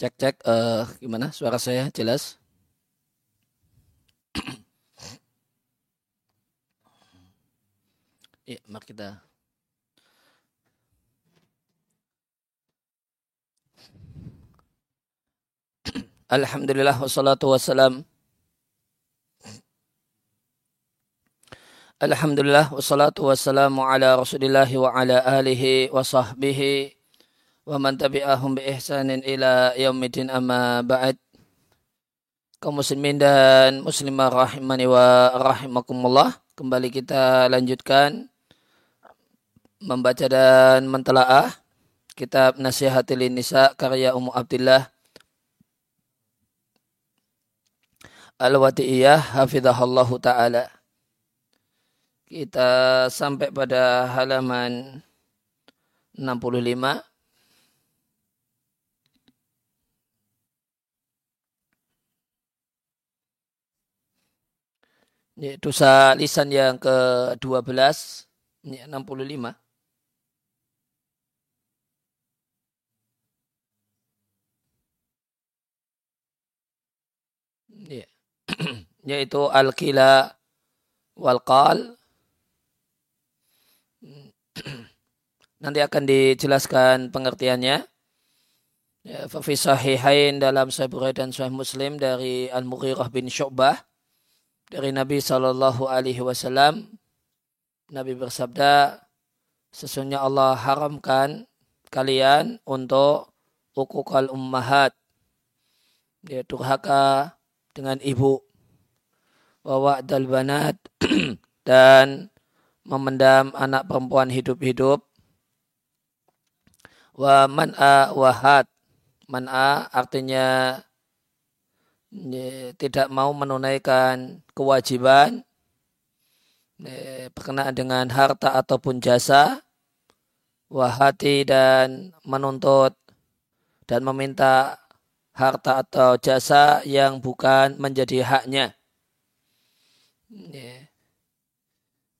Cek cek uh, gimana? Suara saya jelas? ya, mari kita. Alhamdulillah wassalatu wassalam. Alhamdulillah wassalatu wassalamu ala rasulillahi wa ala alihi wa sahbihi wa man tabi'ahum bi ihsanin ila yaumidin amma ba'd. Kaum muslimin dan muslimah rahimani wa rahimakumullah kembali kita lanjutkan membaca dan mentelaah kitab Nasihatil Nisa karya Ummu Abdillah Al-Wati'iyah hafizahallahu taala. Kita sampai pada halaman 65 Ini dosa lisan yang ke-12, ini 65. Ya. Yaitu al-kila wal-qal. Nanti akan dijelaskan pengertiannya. Ya, Fafi sahihain dalam Sahih dan Sahih Muslim dari Al-Mughirah bin Syu'bah dari Nabi Shallallahu Alaihi Wasallam. Nabi bersabda, sesungguhnya Allah haramkan kalian untuk ukukal ummahat. Dia durhaka dengan ibu. Wawa dal banat dan memendam anak perempuan hidup-hidup. Wa man'a wahat. Man'a artinya tidak mau menunaikan kewajiban berkenaan dengan harta ataupun jasa wahati dan menuntut dan meminta harta atau jasa yang bukan menjadi haknya.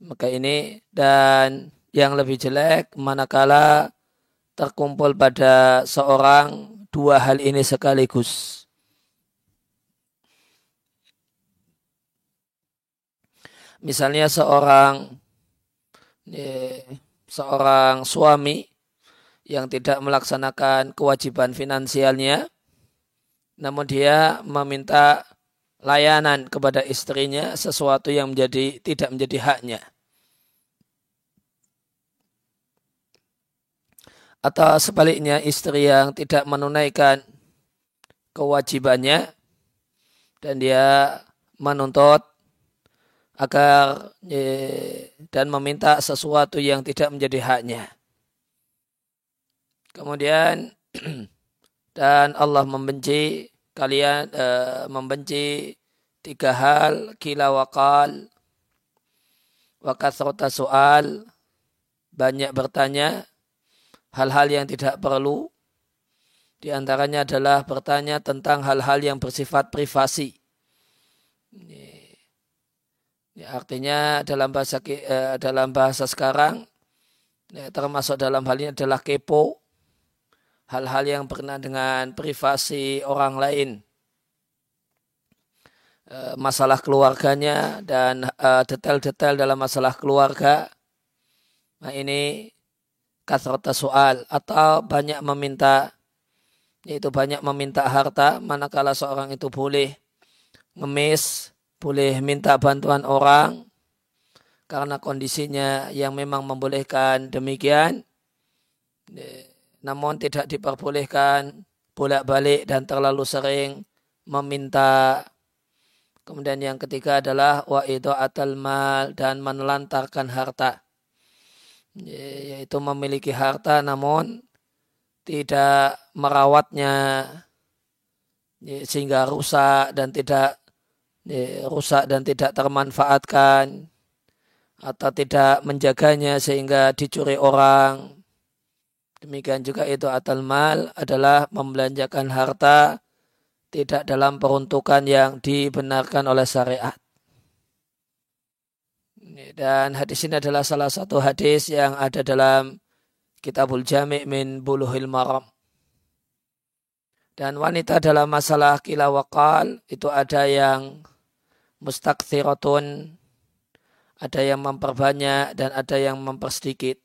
Maka ini dan yang lebih jelek manakala terkumpul pada seorang dua hal ini sekaligus. Misalnya seorang ya, seorang suami yang tidak melaksanakan kewajiban finansialnya, namun dia meminta layanan kepada istrinya sesuatu yang menjadi tidak menjadi haknya. Atau sebaliknya istri yang tidak menunaikan kewajibannya dan dia menuntut agar dan meminta sesuatu yang tidak menjadi haknya. Kemudian dan Allah membenci kalian e, membenci tiga hal kila wakal wakasrota soal banyak bertanya hal-hal yang tidak perlu di antaranya adalah bertanya tentang hal-hal yang bersifat privasi. Ya, artinya dalam bahasa uh, dalam bahasa sekarang ya, termasuk dalam hal ini adalah kepo hal-hal yang pernah dengan privasi orang lain uh, masalah keluarganya dan detail detail-detail dalam masalah keluarga. Nah ini kasrota soal atau banyak meminta yaitu banyak meminta harta manakala seorang itu boleh ngemis boleh minta bantuan orang. Karena kondisinya yang memang membolehkan demikian. Namun tidak diperbolehkan bolak-balik dan terlalu sering meminta. Kemudian yang ketiga adalah wa atal mal dan menelantarkan harta. Yaitu memiliki harta namun tidak merawatnya. Sehingga rusak dan tidak rusak dan tidak termanfaatkan atau tidak menjaganya sehingga dicuri orang. Demikian juga itu atal mal adalah membelanjakan harta tidak dalam peruntukan yang dibenarkan oleh syariat. Dan hadis ini adalah salah satu hadis yang ada dalam Kitabul Jami' min Buluhil Maram. Dan wanita dalam masalah kila wakal itu ada yang mustaktsiratun, ada yang memperbanyak dan ada yang mempersedikit.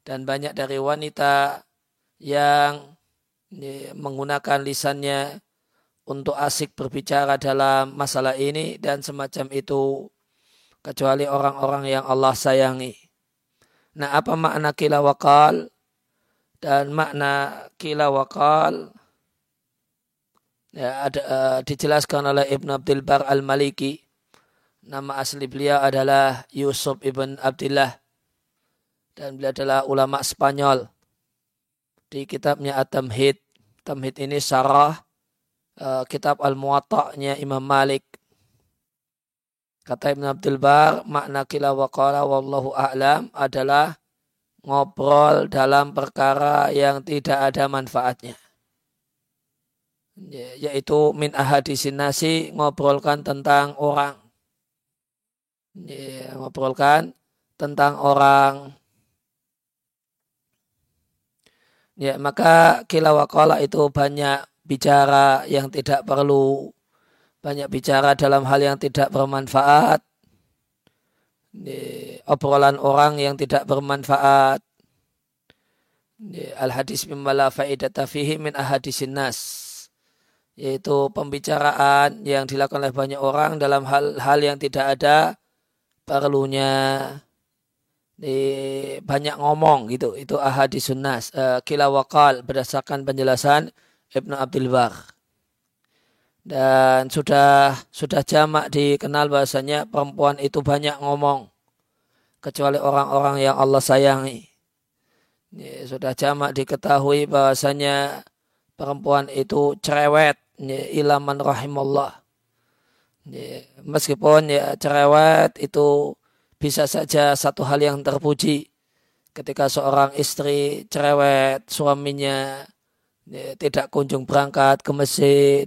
Dan banyak dari wanita yang menggunakan lisannya untuk asik berbicara dalam masalah ini dan semacam itu kecuali orang-orang yang Allah sayangi. Nah, apa makna kila wakal? Dan makna kila wakal ya, ada, uh, dijelaskan oleh Ibn Abdul Bar al-Maliki. Nama asli beliau adalah Yusuf ibn Abdullah. Dan beliau adalah ulama Spanyol. Di kitabnya At-Tamhid. Tamhid ini syarah uh, kitab Al-Muwatta'nya Imam Malik. Kata Ibn Abdul Bar, makna kila wa qala wallahu a'lam adalah ngobrol dalam perkara yang tidak ada manfaatnya. Ya, yaitu min ahadisin nasi ngobrolkan tentang orang. Ya, ngobrolkan tentang orang. Ya, maka kila wakala itu banyak bicara yang tidak perlu. Banyak bicara dalam hal yang tidak bermanfaat. Ya, obrolan orang yang tidak bermanfaat. Ya, Al-hadis mimma faidata fihi min ahadisin nas yaitu pembicaraan yang dilakukan oleh banyak orang dalam hal-hal yang tidak ada perlunya. Di banyak ngomong gitu itu ahadis sunnah uh, kila wakal berdasarkan penjelasan Ibnu Abdul Bar. Dan sudah sudah jamak dikenal bahasanya perempuan itu banyak ngomong kecuali orang-orang yang Allah sayangi. Ya, sudah jamak diketahui bahasanya perempuan itu cerewet ya, ilaman rahimallah. Ya, meskipun ya cerewet itu bisa saja satu hal yang terpuji. Ketika seorang istri cerewet suaminya ya, tidak kunjung berangkat ke masjid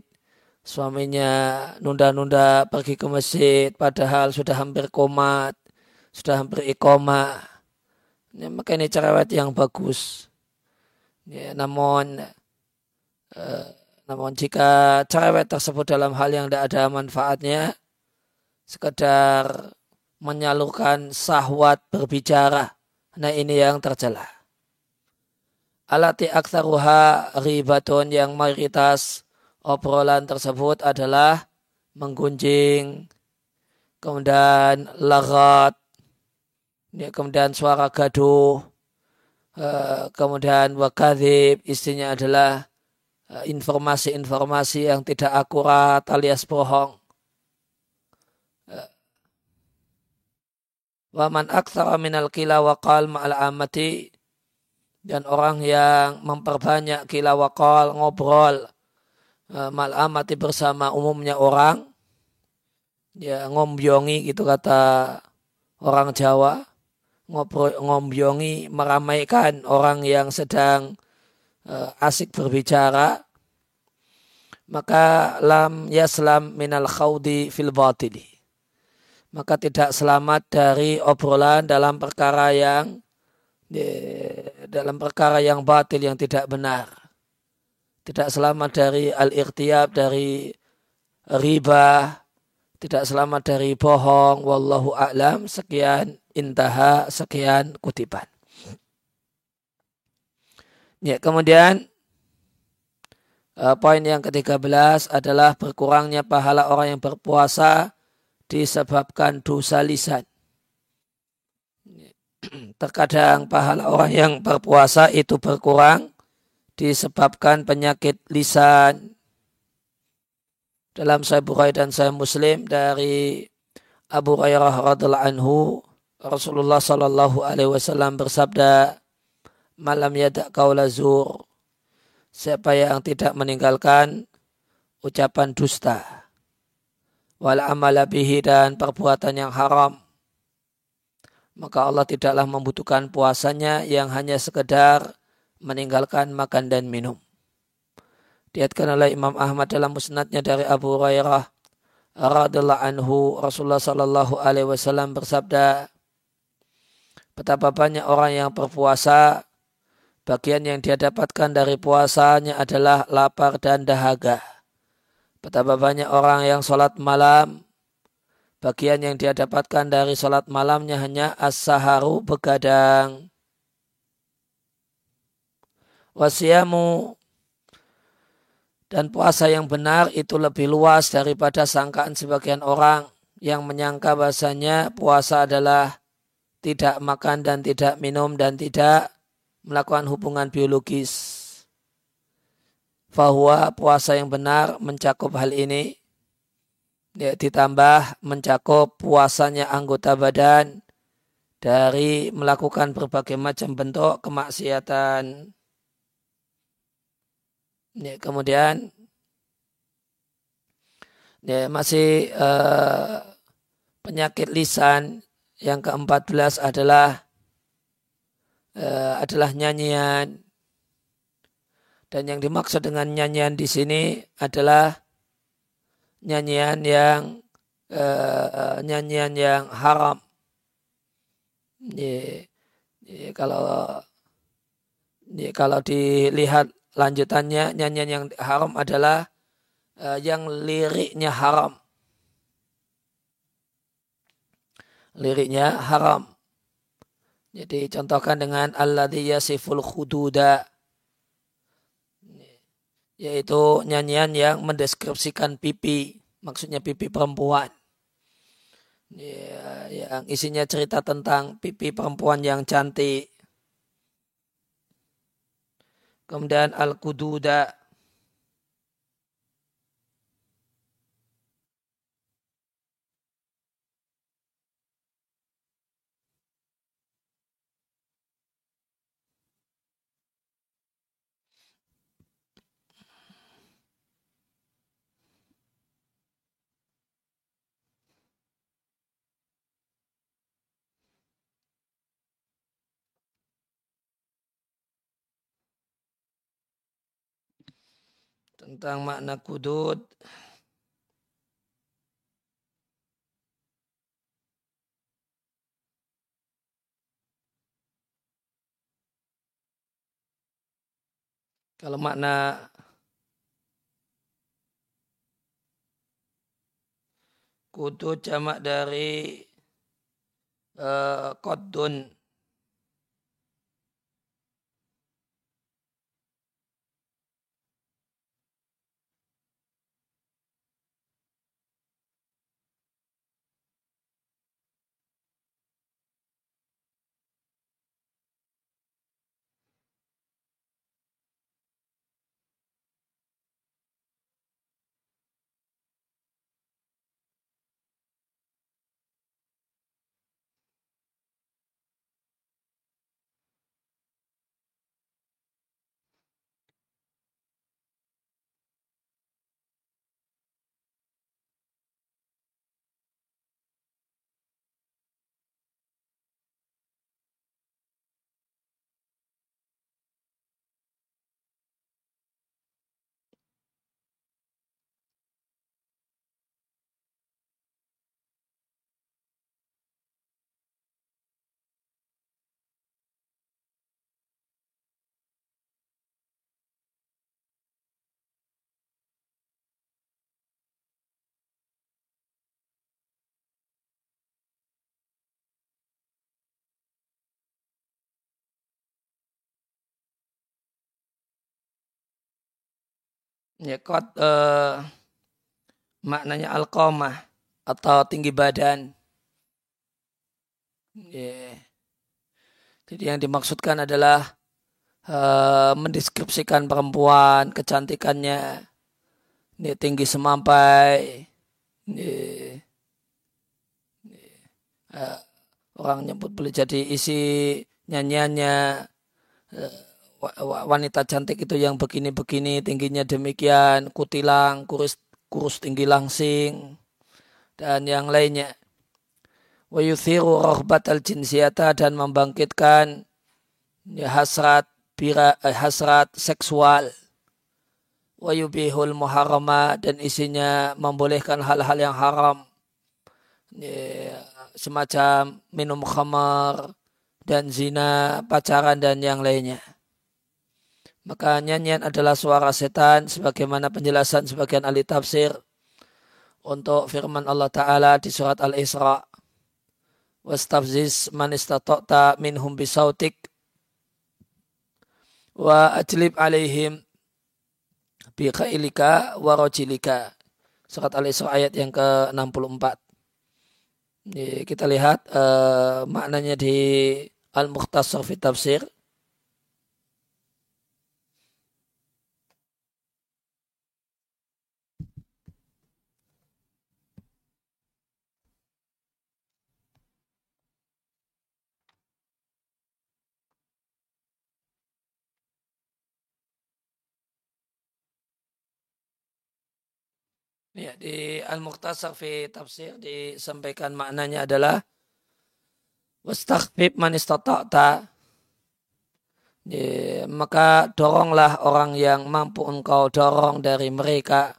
suaminya nunda-nunda pergi ke masjid padahal sudah hampir komat sudah hampir ikoma. Ya, maka cerewet yang bagus. Ya, namun uh, namun jika cerewet tersebut dalam hal yang tidak ada manfaatnya, sekedar menyalurkan sahwat berbicara, nah ini yang tercela. Alati aksaruha ribatun yang mayoritas obrolan tersebut adalah menggunjing, kemudian larat, ya, kemudian suara gaduh, eh, kemudian wakadib, istrinya adalah informasi-informasi yang tidak akurat alias bohong. Eh, Waman aktsara minal kila waqal ma'al amati dan orang yang memperbanyak kila waqal ngobrol eh, ma'al amati bersama umumnya orang ya ngombyongi gitu kata orang Jawa ngobrol ngombyongi meramaikan orang yang sedang asik berbicara maka lam yaslam minal khawdi fil batili. Maka tidak selamat dari obrolan dalam perkara yang dalam perkara yang batil yang tidak benar. Tidak selamat dari al-irtiyab dari riba. Tidak selamat dari bohong. Wallahu a'lam. Sekian intaha sekian kutipan Ya, kemudian uh, poin yang ke-13 adalah berkurangnya pahala orang yang berpuasa disebabkan dosa lisan. Terkadang pahala orang yang berpuasa itu berkurang disebabkan penyakit lisan. Dalam Sahih Bukhari dan Sahih Muslim dari Abu Hurairah radhiallahu anhu Rasulullah sallallahu alaihi wasallam bersabda malam yadak kaula zur. Siapa yang tidak meninggalkan ucapan dusta. Wal amala bihi dan perbuatan yang haram. Maka Allah tidaklah membutuhkan puasanya yang hanya sekedar meninggalkan makan dan minum. Diatkan oleh Imam Ahmad dalam musnadnya dari Abu Hurairah radhiallahu anhu Rasulullah sallallahu alaihi wasallam bersabda betapa banyak orang yang berpuasa bagian yang dia dapatkan dari puasanya adalah lapar dan dahaga. Betapa banyak orang yang sholat malam, bagian yang dia dapatkan dari sholat malamnya hanya as-saharu begadang. Wasiamu dan puasa yang benar itu lebih luas daripada sangkaan sebagian orang yang menyangka bahasanya puasa adalah tidak makan dan tidak minum dan tidak melakukan hubungan biologis. Bahwa puasa yang benar mencakup hal ini ya, ditambah mencakup puasanya anggota badan dari melakukan berbagai macam bentuk kemaksiatan. Ya, kemudian ya, masih uh, penyakit lisan yang ke-14 adalah uh, adalah nyanyian dan yang dimaksud dengan nyanyian di sini adalah nyanyian yang uh, nyanyian yang haram. Ya, ya, kalau ya, kalau dilihat lanjutannya nyanyian yang haram adalah uh, yang liriknya haram. Liriknya haram. Jadi contohkan dengan alladhi yasiful khududa yaitu nyanyian yang mendeskripsikan pipi, maksudnya pipi perempuan. Ya, yang isinya cerita tentang pipi perempuan yang cantik Kemudian Al-Qududa. Tentang makna kudud. Kalau makna kudud jamak dari uh, kodun ya kot uh, maknanya alqamah atau tinggi badan. Yeah. Jadi yang dimaksudkan adalah uh, mendeskripsikan perempuan, kecantikannya, ini tinggi semampai, ini, ini, uh, orang nyebut boleh jadi isi nyanyiannya. Uh, wanita cantik itu yang begini-begini tingginya demikian kutilang kurus kurus tinggi langsing dan yang lainnya. Wa yuthiru rahbat al jinsiyata dan membangkitkan ya, hasrat bira, eh, hasrat seksual. Wa yubihul muharrama dan isinya membolehkan hal-hal yang haram. Ya, semacam minum khamar dan zina pacaran dan yang lainnya Maka nyanyian adalah suara setan sebagaimana penjelasan sebagian ahli tafsir untuk firman Allah Ta'ala di surat Al-Isra. Wastafziz man istata'ta minhum bisautik wa ajlib alaihim bi khailika wa rajilika. Surat Al-Isra ayat yang ke-64. Kita lihat uh, maknanya di Al-Mukhtasar fi Tafsir Ya, di Al-Muqtasar fi tafsir disampaikan maknanya adalah wastaghfib man istata'ta. Ya, maka doronglah orang yang mampu engkau dorong dari mereka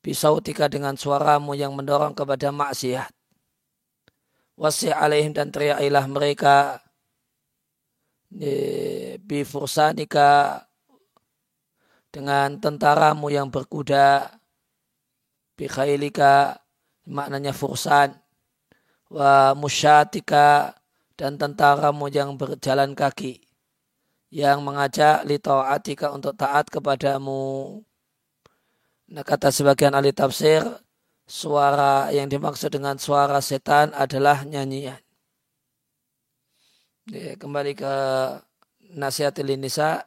bisautika dengan suaramu yang mendorong kepada maksiat. Wasi alaihim dan teriakilah mereka bifursanika dengan tentaramu yang berkuda bikhailika maknanya fursan wa musyatika dan tentaramu yang berjalan kaki yang mengajak li taatika untuk taat kepadamu. Nah kata sebagian ahli tafsir suara yang dimaksud dengan suara setan adalah nyanyian. Ya, kembali ke nasihat nisa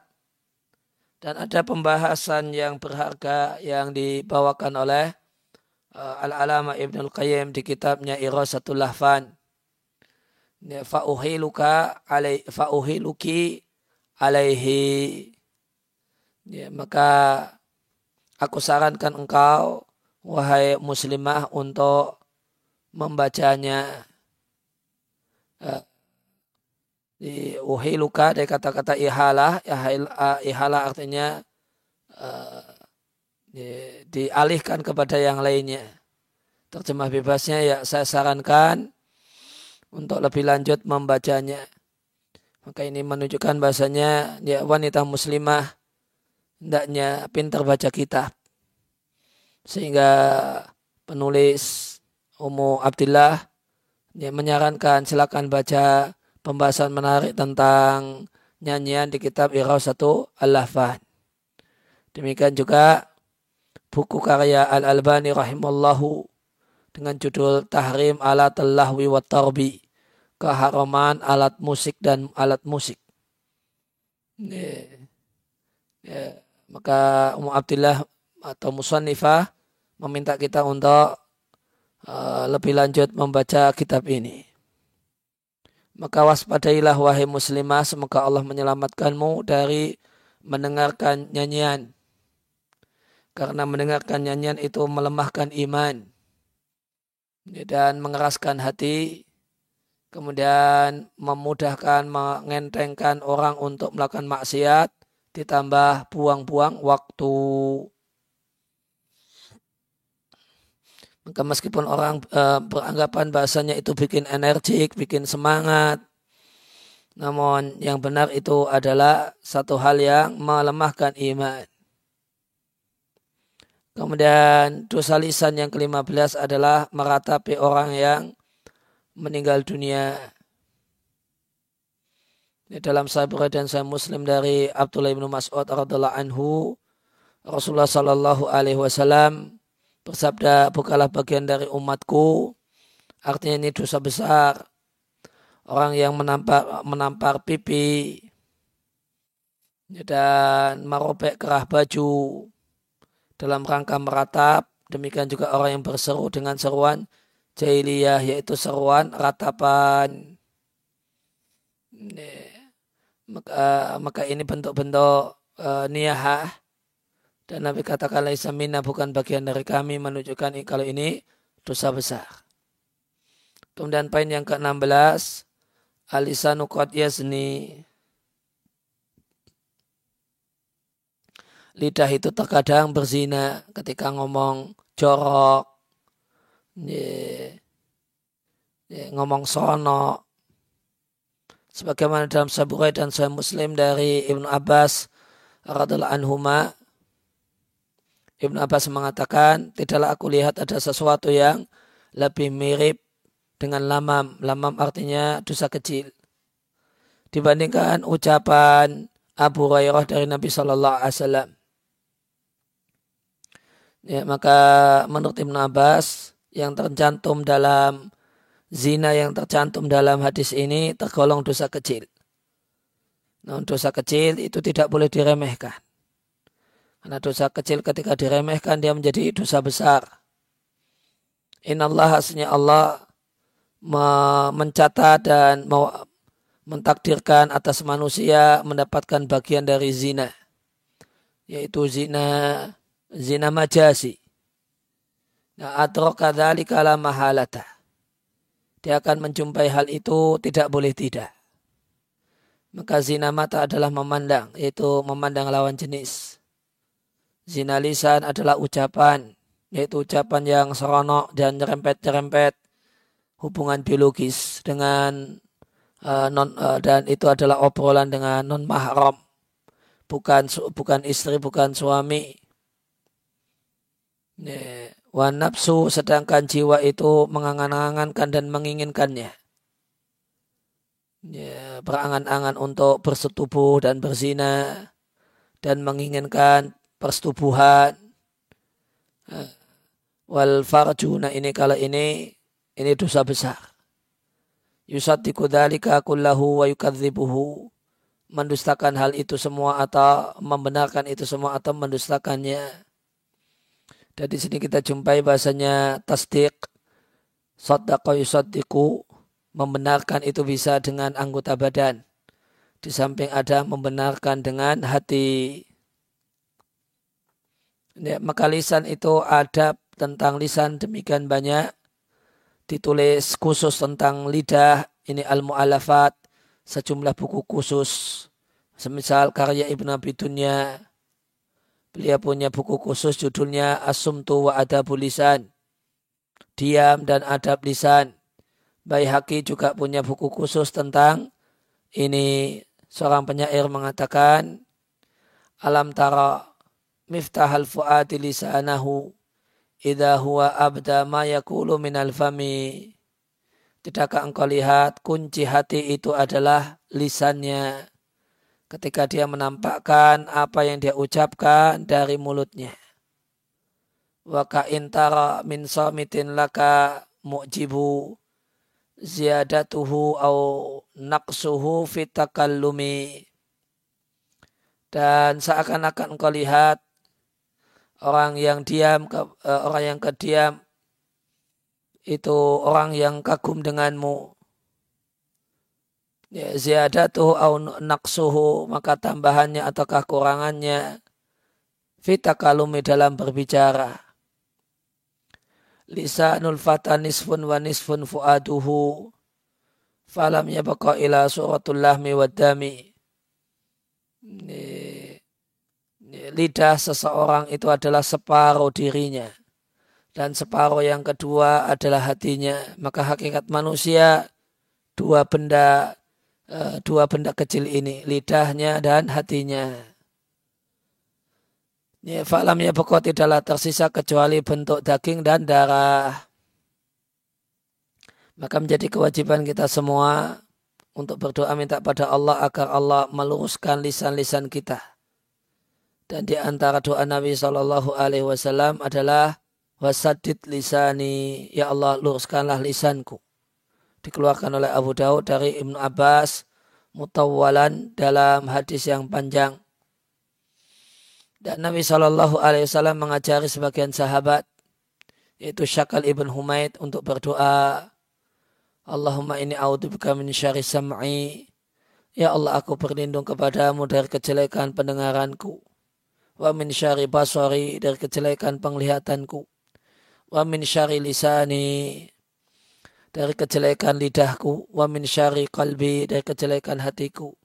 dan ada pembahasan yang berharga yang dibawakan oleh Al-Alama Ibn Al-Qayyim di kitabnya Irasatul Lahfan. Fa'uhiluka alai fa'uhiluki alaihi. Ya, maka aku sarankan engkau wahai muslimah untuk membacanya. Uh, uhiluka dari kata-kata ihalah, ihalah artinya uh, dialihkan kepada yang lainnya. Terjemah bebasnya ya saya sarankan untuk lebih lanjut membacanya. Maka ini menunjukkan bahasanya ya wanita muslimah hendaknya pintar baca kitab. Sehingga penulis Ummu Abdillah ya, menyarankan silakan baca pembahasan menarik tentang nyanyian di kitab Irasatu Al-Lahfan. Demikian juga buku karya Al-Albani rahimallahu dengan judul Tahrim Alat Lahwi wa Tarbi keharaman alat musik dan alat musik. Ya. Ya. Maka Ummu Abdillah atau Musannifah meminta kita untuk uh, lebih lanjut membaca kitab ini. Maka waspadailah wahai muslimah semoga Allah menyelamatkanmu dari mendengarkan nyanyian karena mendengarkan nyanyian itu melemahkan iman. Dan mengeraskan hati. Kemudian memudahkan mengentengkan orang untuk melakukan maksiat. Ditambah buang-buang waktu. Maka meskipun orang e, beranggapan bahasanya itu bikin energik, bikin semangat, namun yang benar itu adalah satu hal yang melemahkan iman. Kemudian dosa lisan yang ke-15 adalah meratapi orang yang meninggal dunia. Di dalam Sahih dan Sahih Muslim dari Abdullah bin Mas'ud radhiallahu anhu, Rasulullah Shallallahu alaihi wasallam bersabda, "Bukalah bagian dari umatku." Artinya ini dosa besar. Orang yang menampar menampar pipi dan merobek kerah baju dalam rangka meratap. Demikian juga orang yang berseru dengan seruan jahiliyah yaitu seruan ratapan. Maka, maka ini bentuk-bentuk uh, niyahah dan Nabi katakan laisa minna bukan bagian dari kami menunjukkan kalau ini dosa besar. Kemudian poin yang ke-16 alisanu qad yazni lidah itu terkadang berzina ketika ngomong jorok, ngomong sono. Sebagaimana dalam Saburai dan Sahih Muslim dari Ibnu Abbas radhiallahu anhuma Ibnu Abbas mengatakan, tidaklah aku lihat ada sesuatu yang lebih mirip dengan lamam. Lamam artinya dosa kecil. Dibandingkan ucapan Abu Hurairah dari Nabi Shallallahu Alaihi Wasallam. Ya, maka menurut Ibnu Abbas yang tercantum dalam zina yang tercantum dalam hadis ini tergolong dosa kecil. Nah, dosa kecil itu tidak boleh diremehkan. Karena dosa kecil ketika diremehkan dia menjadi dosa besar. Inna Allah Allah mencatat dan mentakdirkan atas manusia mendapatkan bagian dari zina. Yaitu zina zina majasi. Nah, atroka dzalika la mahalata. Dia akan menjumpai hal itu tidak boleh tidak. Maka zina mata adalah memandang, yaitu memandang lawan jenis. Zina lisan adalah ucapan, yaitu ucapan yang seronok dan nyerempet-nyerempet hubungan biologis dengan uh, non uh, dan itu adalah obrolan dengan non mahram, bukan bukan istri, bukan suami. Wan nafsu sedangkan jiwa itu mengangan-angankan dan menginginkannya. Ya, berangan-angan untuk bersetubuh dan berzina dan menginginkan persetubuhan. Eh, wal farju nah ini kalau ini ini dosa besar. Yusaddiqu dzalika kullahu wa yukadzibuhu. Mendustakan hal itu semua atau membenarkan itu semua atau mendustakannya dan di sini kita jumpai bahasanya tasdik saddaqa yusaddiqu membenarkan itu bisa dengan anggota badan. Di samping ada membenarkan dengan hati. Ya, maka lisan itu ada tentang lisan demikian banyak ditulis khusus tentang lidah ini al-mu'alafat sejumlah buku khusus. Semisal karya Ibn Abi Dunya beliau punya buku khusus judulnya Asumtu wa Adabul Lisan. Diam dan adab lisan. Baihaqi juga punya buku khusus tentang ini seorang penyair mengatakan alam tara miftahal fu'ati lisanahu idha huwa abda ma yakulu minal fami. Tidakkah engkau lihat kunci hati itu adalah lisannya ketika dia menampakkan apa yang dia ucapkan dari mulutnya. Wa intara min samitin laka mu'jibu ziyadatuhu au naqsuhu fitakallumi. Dan seakan-akan engkau lihat orang yang diam, uh, orang yang kediam itu orang yang kagum denganmu. Ya, ziyadatuhu au naqsuhu maka tambahannya ataukah kurangannya fita kalumi dalam berbicara. Lisanul fata nisfun wa nisfun fuaduhu falam yabqa ila suratul lahmi wad dami. Lidah seseorang itu adalah separuh dirinya dan separuh yang kedua adalah hatinya maka hakikat manusia dua benda eh, dua benda kecil ini lidahnya dan hatinya. Ya, falam ya pokok tidaklah tersisa kecuali bentuk daging dan darah. Maka menjadi kewajiban kita semua untuk berdoa minta pada Allah agar Allah meluruskan lisan-lisan kita. Dan di antara doa Nabi Shallallahu Alaihi Wasallam adalah wasadid lisani, ya Allah luruskanlah lisanku. Dikeluarkan oleh Abu Daud dari Ibnu Abbas mutawalan dalam hadis yang panjang. Dan Nabi Shallallahu Alaihi Wasallam mengajari sebagian sahabat yaitu Syakal ibn Humaid untuk berdoa Allahumma ini a'udzubika min syari sam'i. Ya Allah aku berlindung kepadamu dari kejelekan pendengaranku. Wa min syari basari dari kejelekan penglihatanku. Wa min syari lisani dari kejelekan lidahku wa min syari kalbi dari kejelekan hatiku.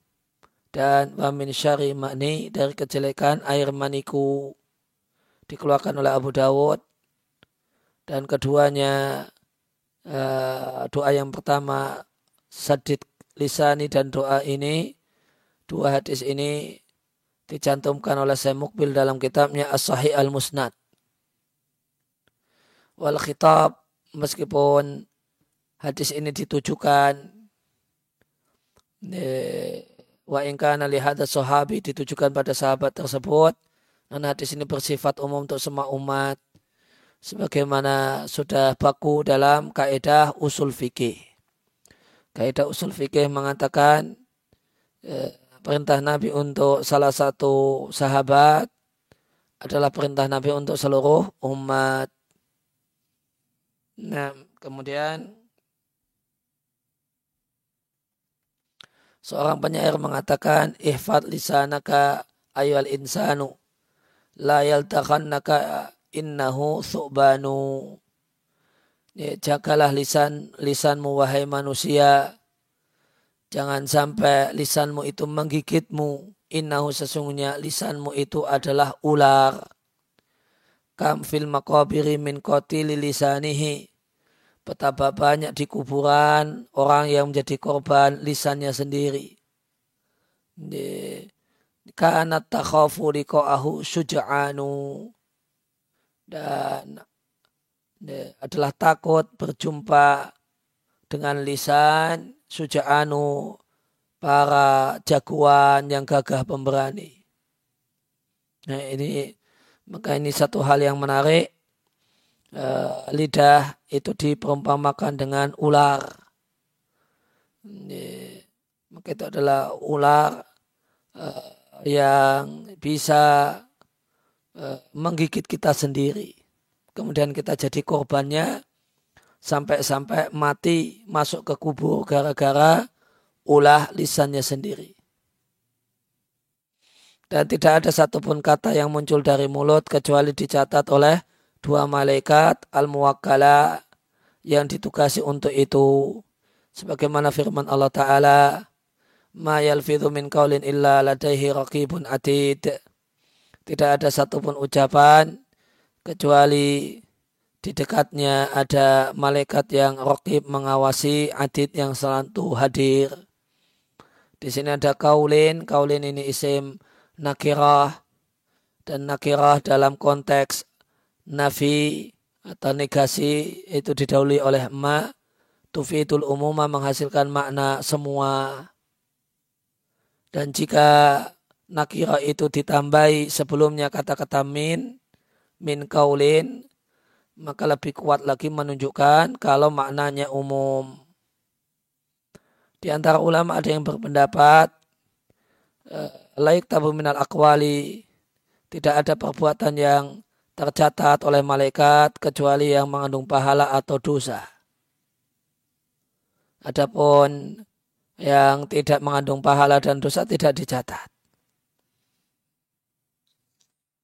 Dan wa min syari mani dari kejelekan air maniku. Dikeluarkan oleh Abu Dawud. Dan keduanya uh, doa yang pertama sadid lisani dan doa ini dua hadis ini dicantumkan oleh Syekh Mukbil dalam kitabnya As-Sahih Al-Musnad. Wal khitab meskipun hadis ini ditujukan wa ingkana lihada sahabi ditujukan pada sahabat tersebut dan hadis ini bersifat umum untuk semua umat sebagaimana sudah baku dalam kaidah usul fikih. Kaidah usul fikih mengatakan eh, perintah Nabi untuk salah satu sahabat adalah perintah Nabi untuk seluruh umat. Nah, kemudian seorang penyair mengatakan ihfad lisanaka ayyuhal insanu. La yaltakhannaka innahu su'banu ya, jagalah lisan lisanmu wahai manusia. Jangan sampai lisanmu itu menggigitmu. Innahu sesungguhnya lisanmu itu adalah ular. Kam fil maqabiri min qatili lisanihi betapa banyak di kuburan orang yang menjadi korban lisannya sendiri karena takhafu liqa'ahu syuja'anu dan adalah takut berjumpa dengan lisan suja'anu para jagoan yang gagah pemberani. Nah ini maka ini satu hal yang menarik. Uh, lidah itu diperumpamakan dengan ular. Maka itu adalah ular uh, yang bisa uh, menggigit kita sendiri. Kemudian kita jadi korbannya sampai-sampai mati masuk ke kubur gara-gara ulah lisannya sendiri. Dan tidak ada satupun kata yang muncul dari mulut kecuali dicatat oleh dua malaikat al-muwakkala yang ditugasi untuk itu. Sebagaimana firman Allah Ta'ala, Ma yalfidhu min kaulin illa ladaihi raqibun atid. Tidak ada satupun ucapan kecuali di dekatnya ada malaikat yang raqib mengawasi adid yang selalu hadir. Di sini ada kaulin, kaulin ini isim nakirah dan nakirah dalam konteks nafi atau negasi itu didahului oleh ma tufitul umuma menghasilkan makna semua. Dan jika nakira itu ditambahi sebelumnya kata-kata min min kaulin maka lebih kuat lagi menunjukkan kalau maknanya umum. Di antara ulama ada yang berpendapat eh, laik tabu minal akwali tidak ada perbuatan yang tercatat oleh malaikat kecuali yang mengandung pahala atau dosa. Adapun yang tidak mengandung pahala dan dosa tidak dicatat.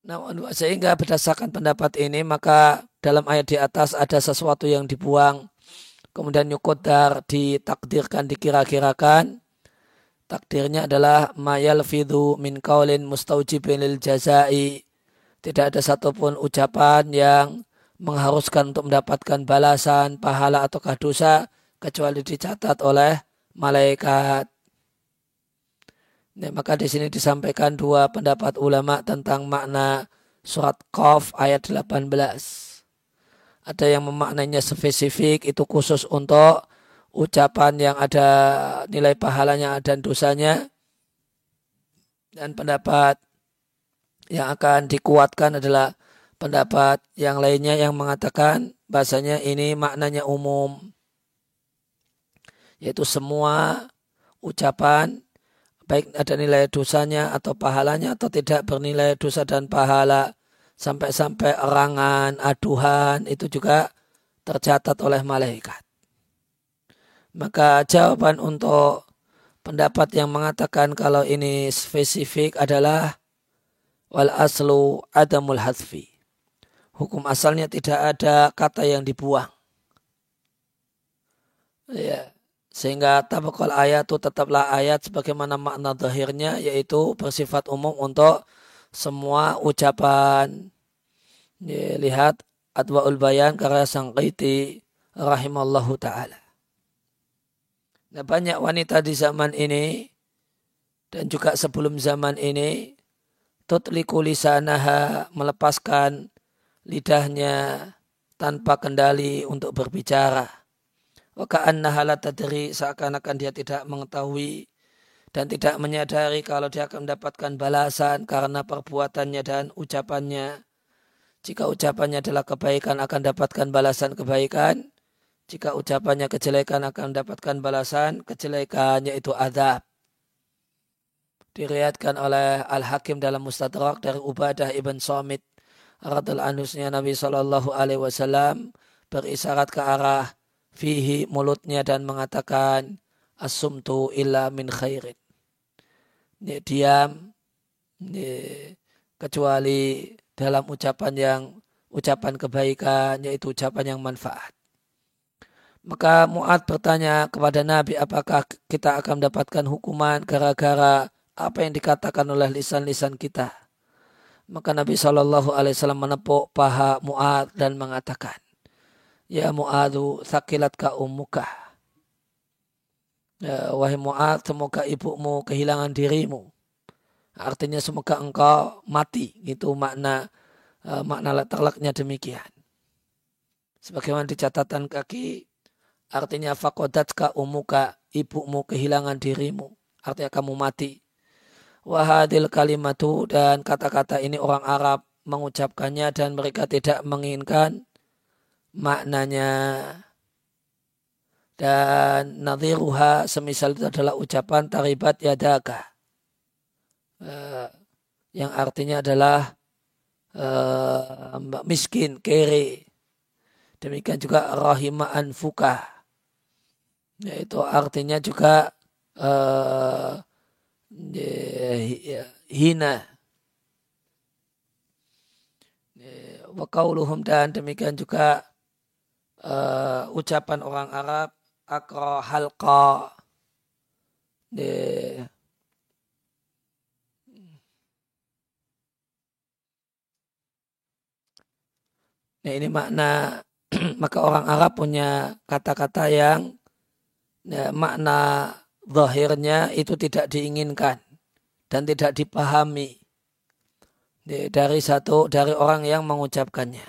Namun sehingga berdasarkan pendapat ini maka dalam ayat di atas ada sesuatu yang dibuang kemudian yukodar ditakdirkan dikira-kirakan Takdirnya adalah mayal fidu min kaulin mustaujibin lil jazai. Tidak ada satupun ucapan yang mengharuskan untuk mendapatkan balasan, pahala atau dosa kecuali dicatat oleh malaikat. Nah, maka di sini disampaikan dua pendapat ulama tentang makna surat Qaf ayat 18. Ada yang memaknainya spesifik itu khusus untuk ucapan yang ada nilai pahalanya dan dosanya dan pendapat yang akan dikuatkan adalah pendapat yang lainnya yang mengatakan bahasanya ini maknanya umum yaitu semua ucapan baik ada nilai dosanya atau pahalanya atau tidak bernilai dosa dan pahala sampai-sampai erangan, aduhan itu juga tercatat oleh malaikat. Maka jawaban untuk pendapat yang mengatakan kalau ini spesifik adalah wal aslu adamul hadfi. Hukum asalnya tidak ada kata yang dibuang. Ya, sehingga tabakal ayat itu tetaplah ayat sebagaimana makna zahirnya yaitu bersifat umum untuk semua ucapan. Ya, lihat Adwaul Bayan karya Sangkaiti rahimallahu ta'ala. Nah, banyak wanita di zaman ini dan juga sebelum zaman ini tutliku lisanaha melepaskan lidahnya tanpa kendali untuk berbicara. Wa ka'annaha la tadri seakan-akan dia tidak mengetahui dan tidak menyadari kalau dia akan mendapatkan balasan karena perbuatannya dan ucapannya. Jika ucapannya adalah kebaikan akan dapatkan balasan kebaikan. Jika ucapannya kejelekan akan mendapatkan balasan kejelekan yaitu adab. Diriatkan oleh Al-Hakim dalam Mustadrak dari Ubadah ibn Somit radul anusnya Nabi Shallallahu Alaihi Wasallam berisyarat ke arah fihi mulutnya dan mengatakan asumtu illa min khairin ya, diam ya, kecuali dalam ucapan yang ucapan kebaikan yaitu ucapan yang manfaat. Maka Mu'ad bertanya kepada Nabi apakah kita akan mendapatkan hukuman gara-gara apa yang dikatakan oleh lisan-lisan kita. Maka Nabi Shallallahu Alaihi Wasallam menepuk paha Mu'ad dan mengatakan, Ya Mu'adu sakilat ka umuka Ya, wahai Mu'ad, semoga ibumu kehilangan dirimu. Artinya semoga engkau mati. Itu makna uh, makna terlaknya demikian. Sebagaimana di catatan kaki, artinya fakodat ka umuka, ibumu kehilangan dirimu. Artinya kamu mati. Wahadil kalimatu dan kata-kata ini orang Arab mengucapkannya dan mereka tidak menginginkan maknanya. Dan nadhiruha semisal itu adalah ucapan taribat yadaka. Uh, yang artinya adalah uh, miskin kere. Demikian juga rahima anfuka. Yaitu artinya juga uh, hina. Wa dan demikian juga uh, ucapan orang Arab akra halqa. Nah ini makna maka orang Arab punya kata-kata yang ya, makna zahirnya itu tidak diinginkan dan tidak dipahami dari satu dari orang yang mengucapkannya.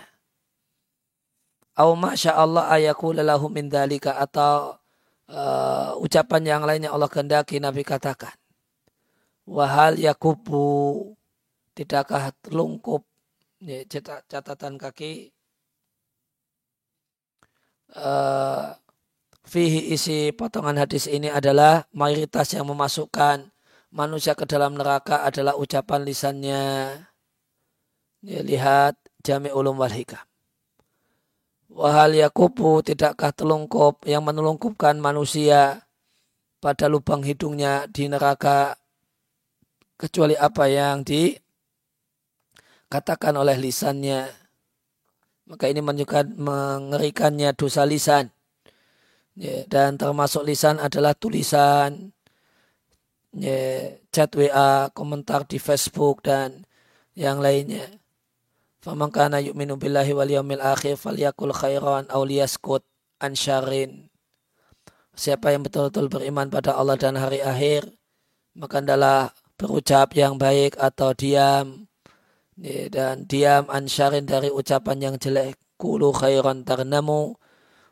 Au masya Allah ayakul lahu min dalika atau uh, ucapan yang lainnya Allah kehendaki Nabi katakan. Wahal yakubu tidakkah terlungkup ya, catatan kaki uh, fihi isi potongan hadis ini adalah mayoritas yang memasukkan manusia ke dalam neraka adalah ucapan lisannya. Ya, lihat Jami Ulum wal Hikam. Wahal yakubu tidakkah telungkup yang menelungkupkan manusia pada lubang hidungnya di neraka kecuali apa yang dikatakan oleh lisannya. Maka ini menunjukkan mengerikannya dosa lisan. Ya, dan termasuk lisan adalah tulisan, ya, chat WA, komentar di Facebook dan yang lainnya. Faman kana yu'minu billahi wal yawmil akhir falyakul khairan aw liyaskut an. Siapa yang betul-betul beriman pada Allah dan hari akhir, maka adalah berucap yang baik atau diam dan diam an syarrin dari ucapan yang jelek. Kulu khairan tarnamu.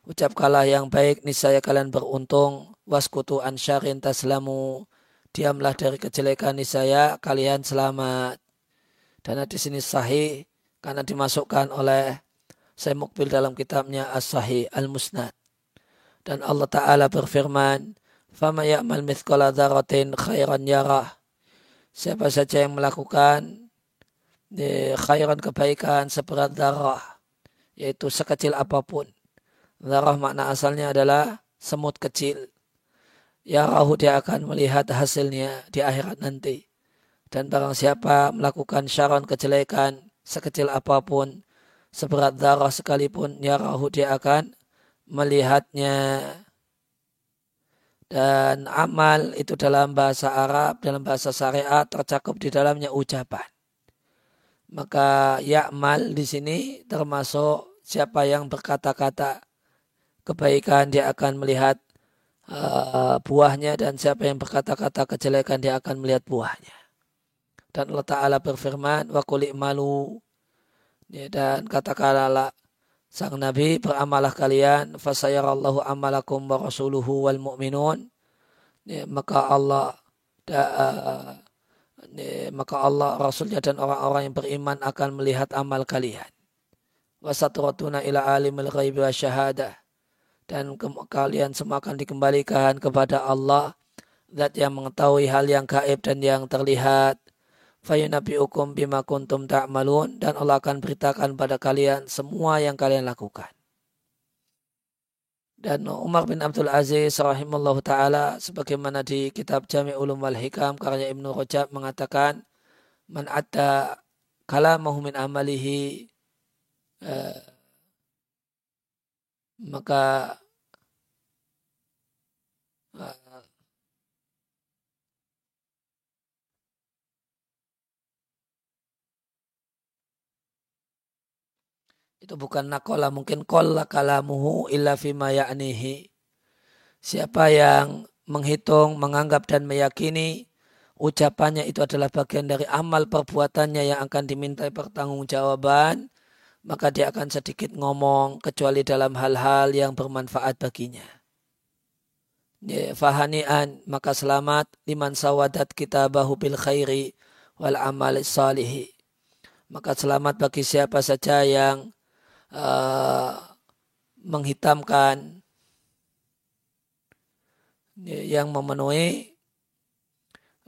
Ucapkanlah yang baik, niscaya kalian beruntung. Waskutu an syarrin taslamu. Diamlah dari kejelekan niscaya kalian selamat. Dan di sini sahih karena dimasukkan oleh saya Mukbil dalam kitabnya As-Sahih Al-Musnad. Dan Allah Ta'ala berfirman, Fama ya'mal mithqala dzaratin khairan yarah. Siapa saja yang melakukan eh, khairan kebaikan seberat darah, yaitu sekecil apa pun. Darah makna asalnya adalah semut kecil. Ya rahu dia akan melihat hasilnya di akhirat nanti. Dan barang siapa melakukan syaron kejelekan, sekecil apa pun, seberat darah sekalipun, ya rahu dia akan melihatnya. Dan amal itu dalam bahasa Arab, dalam bahasa syariat tercakup di dalamnya ucapan. Maka ya'mal di sini termasuk siapa yang berkata-kata kebaikan dia akan melihat uh, buahnya dan siapa yang berkata-kata kejelekan dia akan melihat buahnya. Dan Allah Ta'ala berfirman, wa malu. Ya, dan katakanlah sang Nabi, beramalah kalian, fasayarallahu amalakum wa rasuluhu wal mu'minun. Ya, maka Allah da, uh, ya, maka Allah Rasulnya dan orang-orang yang beriman akan melihat amal kalian. Wasatratuna ila alimul ghaibi wa syahadah. Dan kalian semua akan dikembalikan kepada Allah, zat yang mengetahui hal yang gaib dan yang terlihat fayunabiukum bima kuntum ta'malun dan Allah akan beritakan pada kalian semua yang kalian lakukan. Dan Umar bin Abdul Aziz rahimahullah ta'ala sebagaimana di kitab Jami' Ulum wal Hikam karya Ibnu Rajab mengatakan man adda kalamahu min amalihi eh, maka itu bukan nakola mungkin kolla kalamuhu illa fima ya'nihi siapa yang menghitung menganggap dan meyakini ucapannya itu adalah bagian dari amal perbuatannya yang akan dimintai pertanggungjawaban maka dia akan sedikit ngomong kecuali dalam hal-hal yang bermanfaat baginya. Ya, fahanian maka selamat liman sawadat kita bahu bil khairi wal amal salihi. Maka selamat bagi siapa saja yang uh, menghitamkan yang memenuhi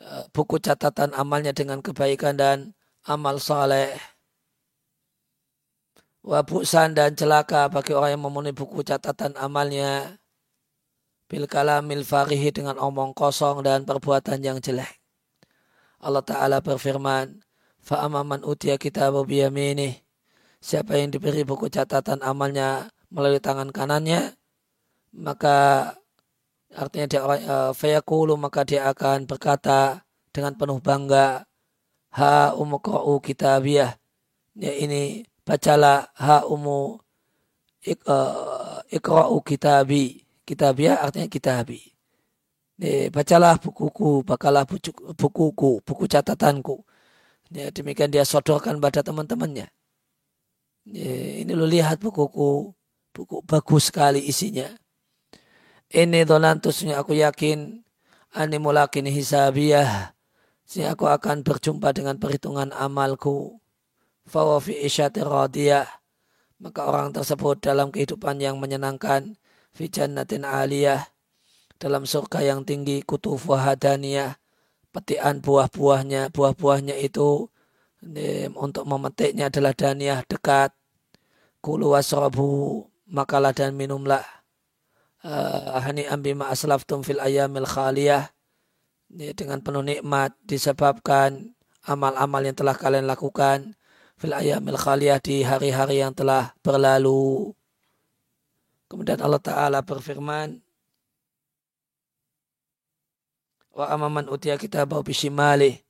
uh, buku catatan amalnya dengan kebaikan dan amal saleh. Wabusan dan celaka bagi orang yang memenuhi buku catatan amalnya. Bil kalamil farihi dengan omong kosong dan perbuatan yang jelek. Allah Ta'ala berfirman, Fa'amaman utia kitabu biyaminih siapa yang diberi buku catatan amalnya melalui tangan kanannya, maka artinya dia orang uh, fayakulu maka dia akan berkata dengan penuh bangga ha umukra'u kitabiyah. Ya ini bacalah ha umu ik, uh, ikra'u kitabi. Kitabiyah artinya kitabi. Ya, bacalah bukuku bakalah bukuku buku catatanku. Ya, demikian dia sodorkan pada teman-temannya Ya, ini lo lihat bukuku, buku bagus sekali isinya. Ini donantusnya aku yakin ani mulakin hisabiyah. Si aku akan berjumpa dengan perhitungan amalku. Fawafi isyati radiyah. Maka orang tersebut dalam kehidupan yang menyenangkan. Fi jannatin aliyah. Dalam surga yang tinggi kutuf wahadaniyah. Petian buah-buahnya. Buah-buahnya itu untuk memetiknya adalah daniyah dekat. Kulu wasrabu makalah dan minumlah. Hani ambima aslaftum fil ayamil khaliyah. Ya, dengan penuh nikmat disebabkan amal-amal yang telah kalian lakukan fil ayamil khaliyah di hari-hari yang telah berlalu. Kemudian Allah Ta'ala berfirman, Wa amaman utia kita bau bishimali.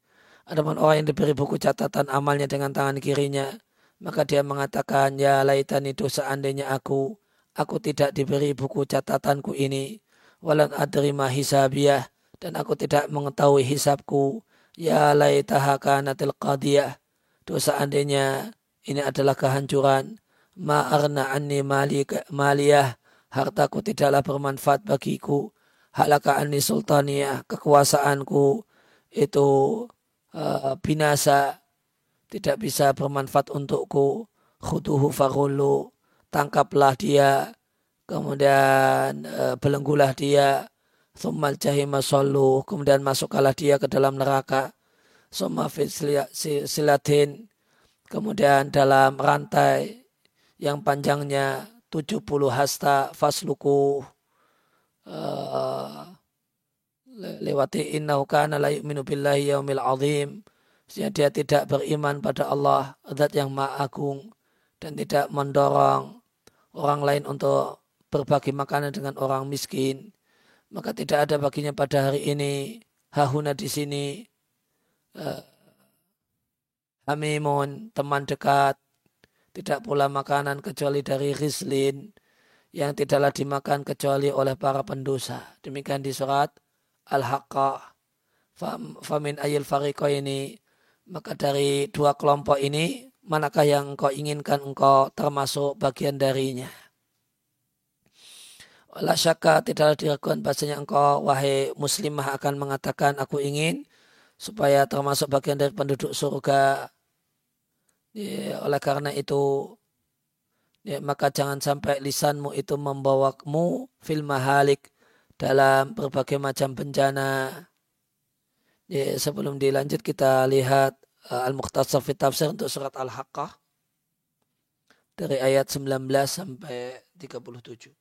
Adapun orang yang diberi buku catatan amalnya dengan tangan kirinya, maka dia mengatakan, ya laitan itu seandainya aku, aku tidak diberi buku catatanku ini, walan adrima hisabiyah, dan aku tidak mengetahui hisabku, ya laitaha kanatil qadiyah, itu seandainya ini adalah kehancuran, ma'arna anni maliyah, hartaku tidaklah bermanfaat bagiku, halaka anni sultaniyah, kekuasaanku itu uh, binasa, tidak bisa bermanfaat untukku. Khuduhu faghulu. Tangkaplah dia. Kemudian e, belenggulah dia. Thummal jahima sallu. Kemudian masukkanlah dia ke dalam neraka. Summa silatin. Kemudian dalam rantai yang panjangnya 70 hasta fasluku. Uh, lewati innahu kana la yu'minu billahi yaumil azim sehingga dia tidak beriman pada Allah, zat yang maha agung, dan tidak mendorong orang lain untuk berbagi makanan dengan orang miskin. Maka tidak ada baginya pada hari ini, hahuna di sini, uh, hamimun, teman dekat, tidak pula makanan kecuali dari rislin, yang tidaklah dimakan kecuali oleh para pendosa. Demikian di surat Al-Haqqah. Famin ayil fariko ini Maka dari dua kelompok ini, manakah yang engkau inginkan engkau termasuk bagian darinya? La syaka tidaklah diragukan bahasanya engkau wahai muslimah akan mengatakan aku ingin supaya termasuk bagian dari penduduk surga. Ya, oleh karena itu ya, maka jangan sampai lisanmu itu membawamu fil mahalik dalam berbagai macam bencana. Ya, sebelum dilanjut kita lihat uh, Al-Muqtasar fi Tafsir untuk surat Al-Haqqah dari ayat 19 sampai 37.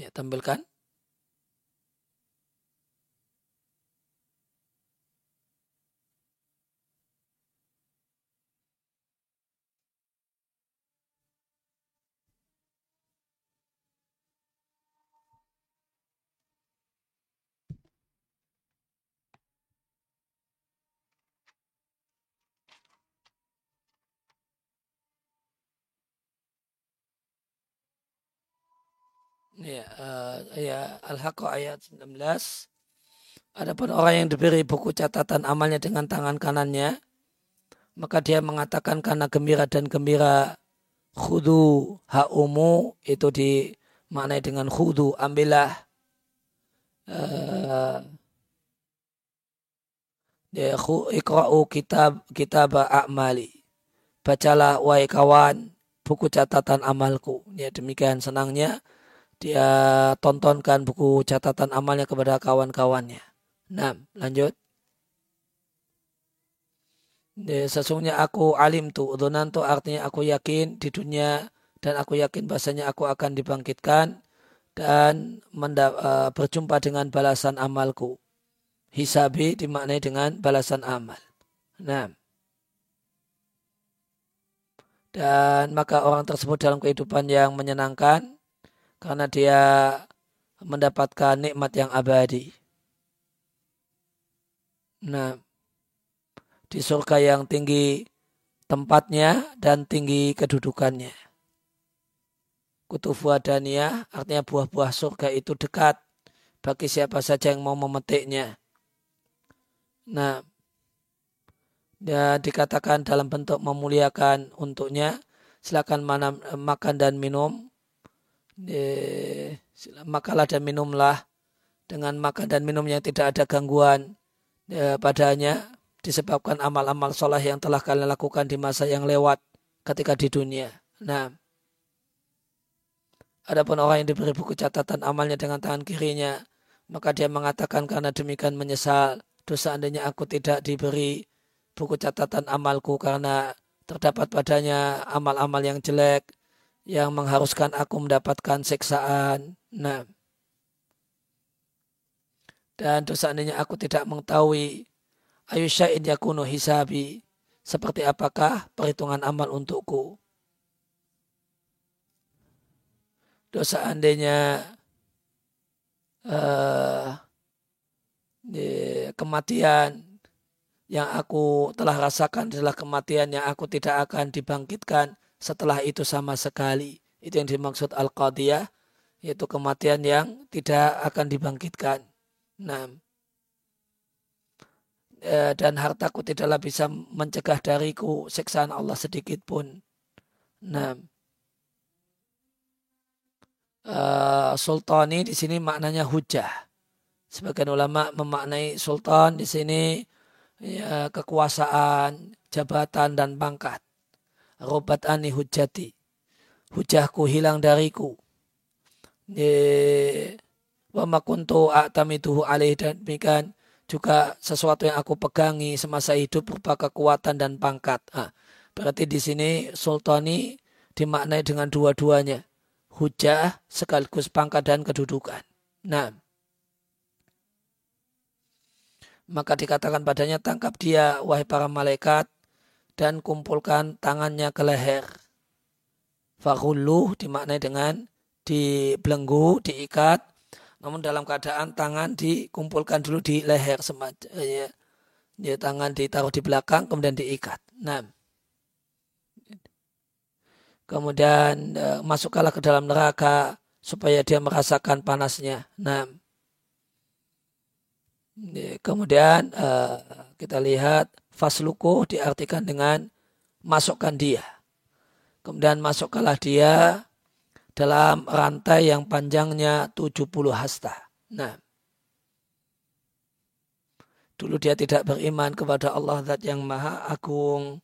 Ya, tampilkan. Ya, uh, ya Al-Haqqah ayat 19. Adapun orang yang diberi buku catatan amalnya dengan tangan kanannya, maka dia mengatakan karena gembira dan gembira khudu ha'umu itu dimaknai dengan khudu ambillah. Uh, ya ikra'u kitab kitab a'mali. Bacalah wahai kawan buku catatan amalku. Ya demikian senangnya dia tontonkan buku catatan amalnya kepada kawan-kawannya. Nah, lanjut. Sesungguhnya aku alim tu, udunan tu artinya aku yakin di dunia dan aku yakin bahasanya aku akan dibangkitkan dan uh, berjumpa dengan balasan amalku. Hisabi dimaknai dengan balasan amal. Nah. Dan maka orang tersebut dalam kehidupan yang menyenangkan karena dia mendapatkan nikmat yang abadi. Nah, di surga yang tinggi tempatnya dan tinggi kedudukannya. Kutufu adaniyah artinya buah-buah surga itu dekat bagi siapa saja yang mau memetiknya. Nah, dia dikatakan dalam bentuk memuliakan untuknya, silakan mana, makan dan minum eh, makalah dan minumlah dengan makan dan minumnya tidak ada gangguan eh, padanya disebabkan amal-amal sholat yang telah kalian lakukan di masa yang lewat ketika di dunia. Nah, adapun orang yang diberi buku catatan amalnya dengan tangan kirinya, maka dia mengatakan karena demikian menyesal dosa andainya aku tidak diberi buku catatan amalku karena terdapat padanya amal-amal yang jelek yang mengharuskan aku mendapatkan siksaan. Nah, dan dosa seandainya aku tidak mengetahui ayu syai'in yakunu hisabi seperti apakah perhitungan amal untukku. Dosa seandainya uh, kematian yang aku telah rasakan adalah kematian yang aku tidak akan dibangkitkan setelah itu sama sekali. Itu yang dimaksud Al-Qadiyah, yaitu kematian yang tidak akan dibangkitkan. Nah, e, dan hartaku tidaklah bisa mencegah dariku siksaan Allah sedikit pun. Nah, uh, sultani di sini maknanya hujah. Sebagian ulama memaknai sultan di sini ya, kekuasaan, jabatan dan pangkat robat ani hujati. Hujahku hilang dariku. Wa makuntu a'tamituhu alaih dan demikian juga sesuatu yang aku pegangi semasa hidup berupa kekuatan dan pangkat. Ah, berarti di sini sultani dimaknai dengan dua-duanya. Hujah sekaligus pangkat dan kedudukan. Nah, maka dikatakan padanya tangkap dia wahai para malaikat dan kumpulkan tangannya ke leher. Fakulluh dimaknai dengan dibelenggu, diikat, namun dalam keadaan tangan dikumpulkan dulu di leher semacam ya, ya tangan ditaruh di belakang kemudian diikat. Nah, kemudian e, masukkanlah ke dalam neraka supaya dia merasakan panasnya. Nah, kemudian e, kita lihat fasluku diartikan dengan masukkan dia. Kemudian masukkanlah dia dalam rantai yang panjangnya 70 hasta. Nah, dulu dia tidak beriman kepada Allah Zat yang Maha Agung.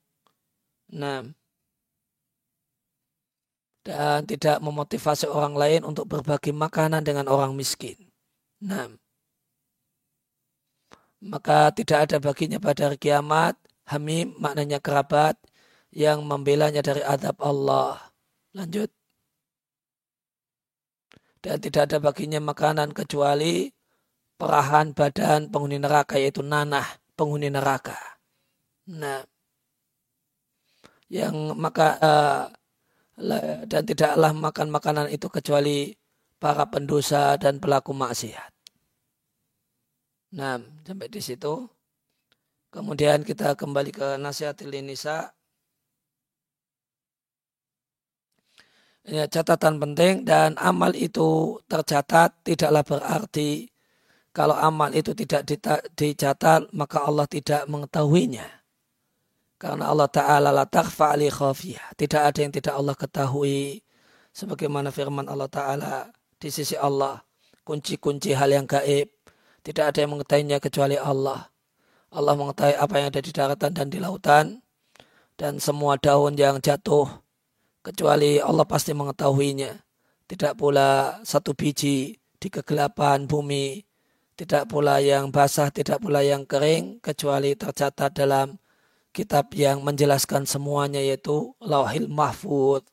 Nah, dan tidak memotivasi orang lain untuk berbagi makanan dengan orang miskin. Nah, maka tidak ada baginya pada hari kiamat hamim maknanya kerabat yang membelanya dari adab Allah. Lanjut dan tidak ada baginya makanan kecuali perahan badan penghuni neraka yaitu nanah penghuni neraka. Nah, yang maka uh, dan tidaklah makan makanan itu kecuali para pendosa dan pelaku maksiat. Nah, sampai di situ. Kemudian kita kembali ke nasihat nisa ya, catatan penting dan amal itu tercatat tidaklah berarti kalau amal itu tidak dicatat maka Allah tidak mengetahuinya. Karena Allah Ta'ala la takhfa. Tidak ada yang tidak Allah ketahui. Sebagaimana firman Allah Ta'ala di sisi Allah. Kunci-kunci hal yang gaib. Tidak ada yang mengetahuinya kecuali Allah. Allah mengetahui apa yang ada di daratan dan di lautan. Dan semua daun yang jatuh kecuali Allah pasti mengetahuinya. Tidak pula satu biji di kegelapan bumi, tidak pula yang basah, tidak pula yang kering, kecuali tercatat dalam kitab yang menjelaskan semuanya yaitu Lauhil Mahfud.